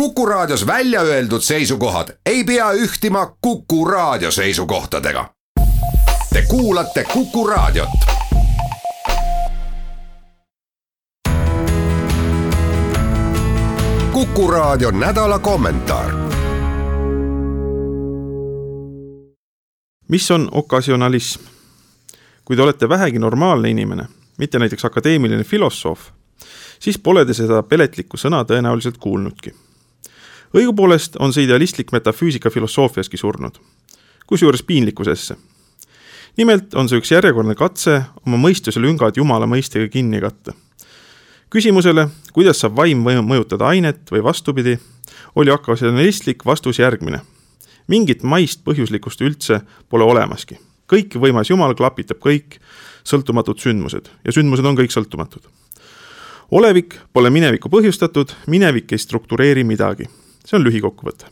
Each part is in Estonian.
Kuku Raadios välja öeldud seisukohad ei pea ühtima Kuku Raadio seisukohtadega. Te kuulate Kuku Raadiot. kuku Raadio nädala kommentaar. mis on okkasionalism? kui te olete vähegi normaalne inimene, mitte näiteks akadeemiline filosoof, siis pole te seda peletlikku sõna tõenäoliselt kuulnudki õigupoolest on see idealistlik metafüüsika filosoofiaski surnud, kusjuures piinlikkusesse. nimelt on see üks järjekordne katse oma mõistuse lüngad jumala mõistega kinni katta. küsimusele, kuidas saab vaim mõjutada ainet või vastupidi, oli okkasionalistlik vastus järgmine. mingit maist põhjuslikkust üldse pole olemaski. kõikvõimas Jumal klapitab kõik sõltumatud sündmused ja sündmused on kõik sõltumatud olevik pole minevikku põhjustatud, minevik ei struktureeri midagi see on lühikokkuvõte.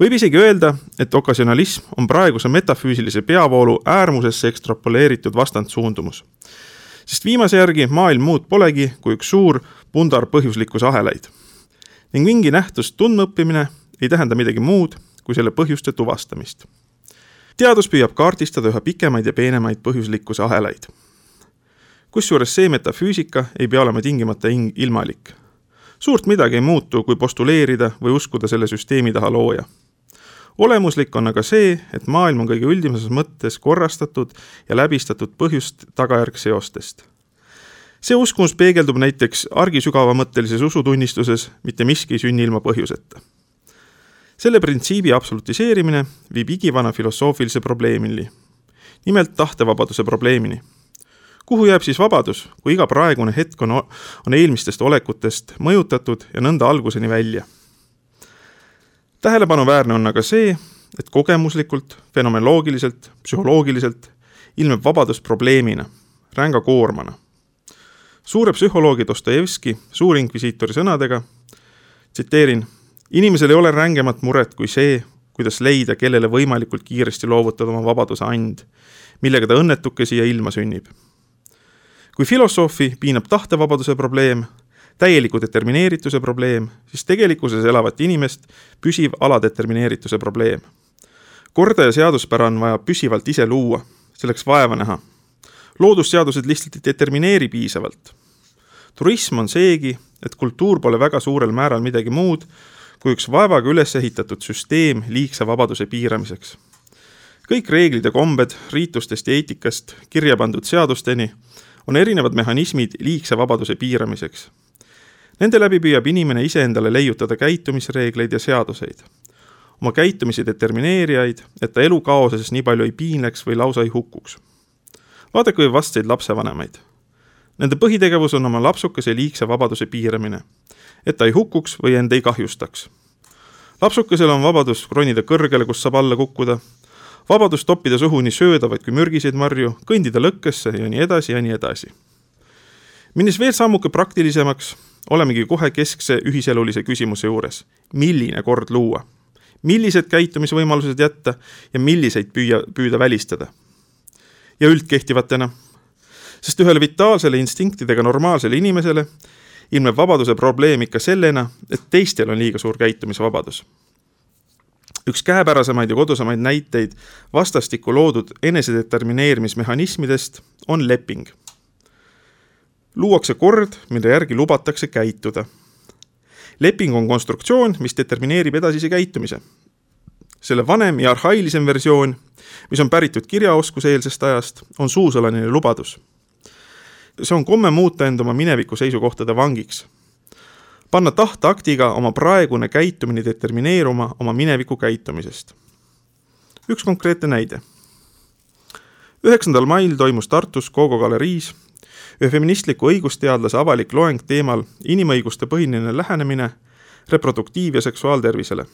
võib isegi öelda, et okkasionalism on praeguse metafüüsilise peavoolu äärmusesse ekstrapoleeritud vastandsuundumus. sest viimase järgi maailm muud polegi kui üks suur pundar põhjuslikkuse ahelaid. ning mingi nähtust tundmaõppimine ei tähenda midagi muud kui selle põhjuste tuvastamist. teadus püüab kaardistada üha pikemaid ja peenemaid põhjuslikkuse ahelaid kusjuures see metafüüsika ei pea olema tingimata ilmalik suurt midagi ei muutu, kui postuleerida või uskuda selle süsteemi taha looja. olemuslik on aga see, et maailm on kõige üldimases mõttes korrastatud ja läbistatud põhjust-tagajärg seostest. see uskumus peegeldub näiteks argisügavamõttelises usutunnistuses, mitte miski ei sünni ilma põhjuseta. selle printsiibi absolutiseerimine viib igivana filosoofilise probleemini, nimelt tahtevabaduse probleemini kuhu jääb siis vabadus, kui iga praegune hetk on, on eelmistest olekutest mõjutatud ja nõnda alguseni välja? tähelepanuväärne on aga see, et kogemuslikult, fenomenoloogiliselt, psühholoogiliselt ilmneb vabadus probleemina, ränga koormana. suure psühholoogi Dostojevski suurinkvisiitori sõnadega, tsiteerin, inimesel ei ole rängemat muret kui see, kuidas leida, kellele võimalikult kiiresti loovutada oma vabaduse and, millega ta õnnetuke siia ilma sünnib kui filosoofi piinab tahtevabaduse probleem, täieliku determineerituse probleem, siis tegelikkuses elavat inimest püsiv aladetermineerituse probleem. korda ja seaduspära on vaja püsivalt ise luua, selleks vaeva näha. loodusseadused lihtsalt ei determineeri piisavalt. turism on seegi, et kultuur pole väga suurel määral midagi muud kui üks vaevaga üles ehitatud süsteem liigse vabaduse piiramiseks. kõik reeglid ja kombed riitustest ja eetikast kirja pandud seadusteni on erinevad mehhanismid liigse vabaduse piiramiseks. Nende läbi püüab inimene iseendale leiutada käitumisreegleid ja seaduseid, oma käitumise determineerijaid, et ta elu kaoses nii palju ei piinleks või lausa ei hukkuks. vaadake või vastseid lapsevanemaid. Nende põhitegevus on oma lapsukese liigse vabaduse piiramine, et ta ei hukkuks või end ei kahjustaks. lapsukesel on vabadus ronida kõrgele, kus saab alla kukkuda vabadus toppida suhu nii söödavaid kui mürgiseid marju, kõndida lõkkesse ja nii edasi ja nii edasi. minnes veel sammuke praktilisemaks, olemegi kohe keskse ühiselulise küsimuse juures. milline kord luua? millised käitumisvõimalused jätta ja milliseid püüa, püüda välistada? ja üldkehtivatena? sest ühele vitaalsele instinktidega normaalsele inimesele ilmneb vabaduse probleem ikka sellena, et teistel on liiga suur käitumisvabadus üks käepärasemaid ja kodusamaid näiteid vastastikku loodud enesedetermineerimismehhanismidest on leping. luuakse kord, mille järgi lubatakse käituda. leping on konstruktsioon, mis determineerib edasise käitumise. selle vanem ja arhailisem versioon, mis on päritud kirjaoskuseelsest ajast, on suusõnaline lubadus. see on komme muuta end oma mineviku seisukohtade vangiks panna tahtaktiga oma praegune käitumine determineeruma oma mineviku käitumisest. üks konkreetne näide. üheksandal mail toimus Tartus Kogo galeriis ühe feministliku õigusteadlase avalik loeng teemal inimõiguste põhiline lähenemine reproduktiiv- ja seksuaaltervisele.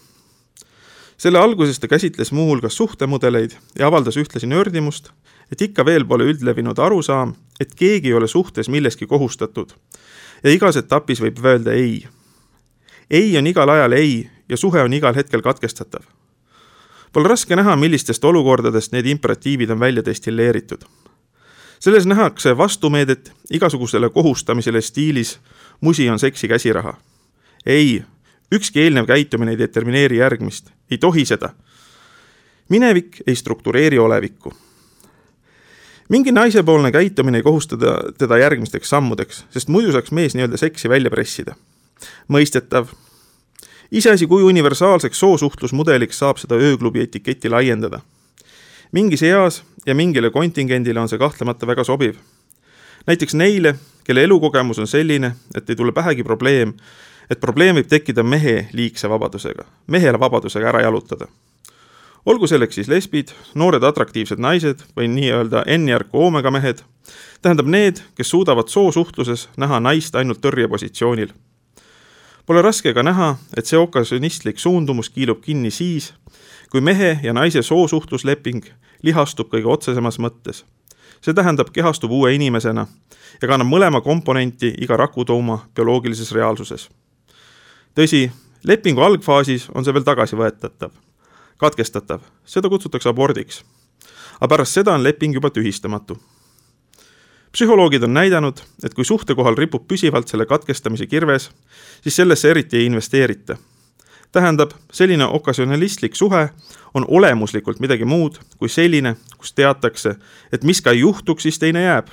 selle alguses ta käsitles muuhulgas suhtemudeleid ja avaldas ühtlasi nördimust, et ikka veel pole üldlevinud arusaam, et keegi ei ole suhtes milleski kohustatud ja igas etapis võib öelda ei. ei on igal ajal ei ja suhe on igal hetkel katkestatav. Pole raske näha, millistest olukordadest need imperatiivid on välja destilleeritud. selles nähakse vastumeedet igasugusele kohustamisele stiilis musi on seksi käsiraha. ei, ükski eelnev käitumine ei determineeri järgmist, ei tohi seda. minevik ei struktureeri olevikku. Mingi naisepoolne käitumine ei kohusta teda järgmisteks sammudeks, sest muidu saaks mees nii-öelda seksi välja pressida. mõistetav. iseasi, kui universaalseks soosuhtlusmudeliks saab seda ööklubi etiketti laiendada. mingis eas ja mingile kontingendile on see kahtlemata väga sobiv. näiteks neile, kelle elukogemus on selline, et ei tule pähegi probleem, et probleem võib tekkida mehe liigse vabadusega, mehele vabadusega ära jalutada. Olgu selleks siis lesbid, noored atraktiivsed naised või nii-öelda N-järku oomega mehed, tähendab need, kes suudavad soosuhtluses näha naist ainult tõrjepositsioonil. Pole raske ka näha, et see okasjonistlik suundumus kiilub kinni siis, kui mehe ja naise soosuhtlusleping lihastub kõige otsesemas mõttes. see tähendab, kehastub uue inimesena ja kannab mõlema komponenti iga rakutooma bioloogilises reaalsuses tõsi, lepingu algfaasis on see veel tagasivõetatav, katkestatav, seda kutsutakse abordiks. aga pärast seda on leping juba tühistamatu. psühholoogid on näidanud, et kui suhte kohal ripub püsivalt selle katkestamise kirves, siis sellesse eriti ei investeerita. tähendab, selline okasjonalistlik suhe on olemuslikult midagi muud kui selline, kus teatakse, et mis ka ei juhtuks, siis teine jääb.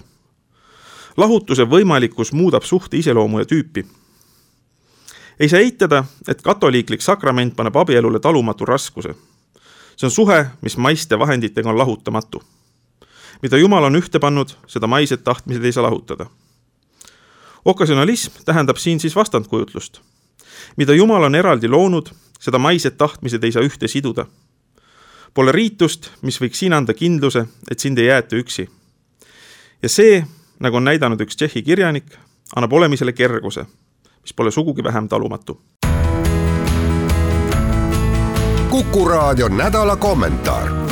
lahutuse võimalikkus muudab suhte iseloomu ja tüüpi ei saa eitada, et katoliiklik sakrament paneb abielule talumatu raskuse. See on suhe, mis maiste vahenditega on lahutamatu. mida Jumal on ühte pannud, seda maised tahtmised ei saa lahutada. okasjonalism tähendab siin siis vastandkujutlust. mida Jumal on eraldi loonud, seda maised tahtmised ei saa ühte siduda. Pole riitust, mis võiks siin anda kindluse, et sind ei jäeta üksi. ja see, nagu on näidanud üks Tšehhi kirjanik, annab olemisele kerguse mis pole sugugi vähem talumatu. Kuku raadio nädala kommentaar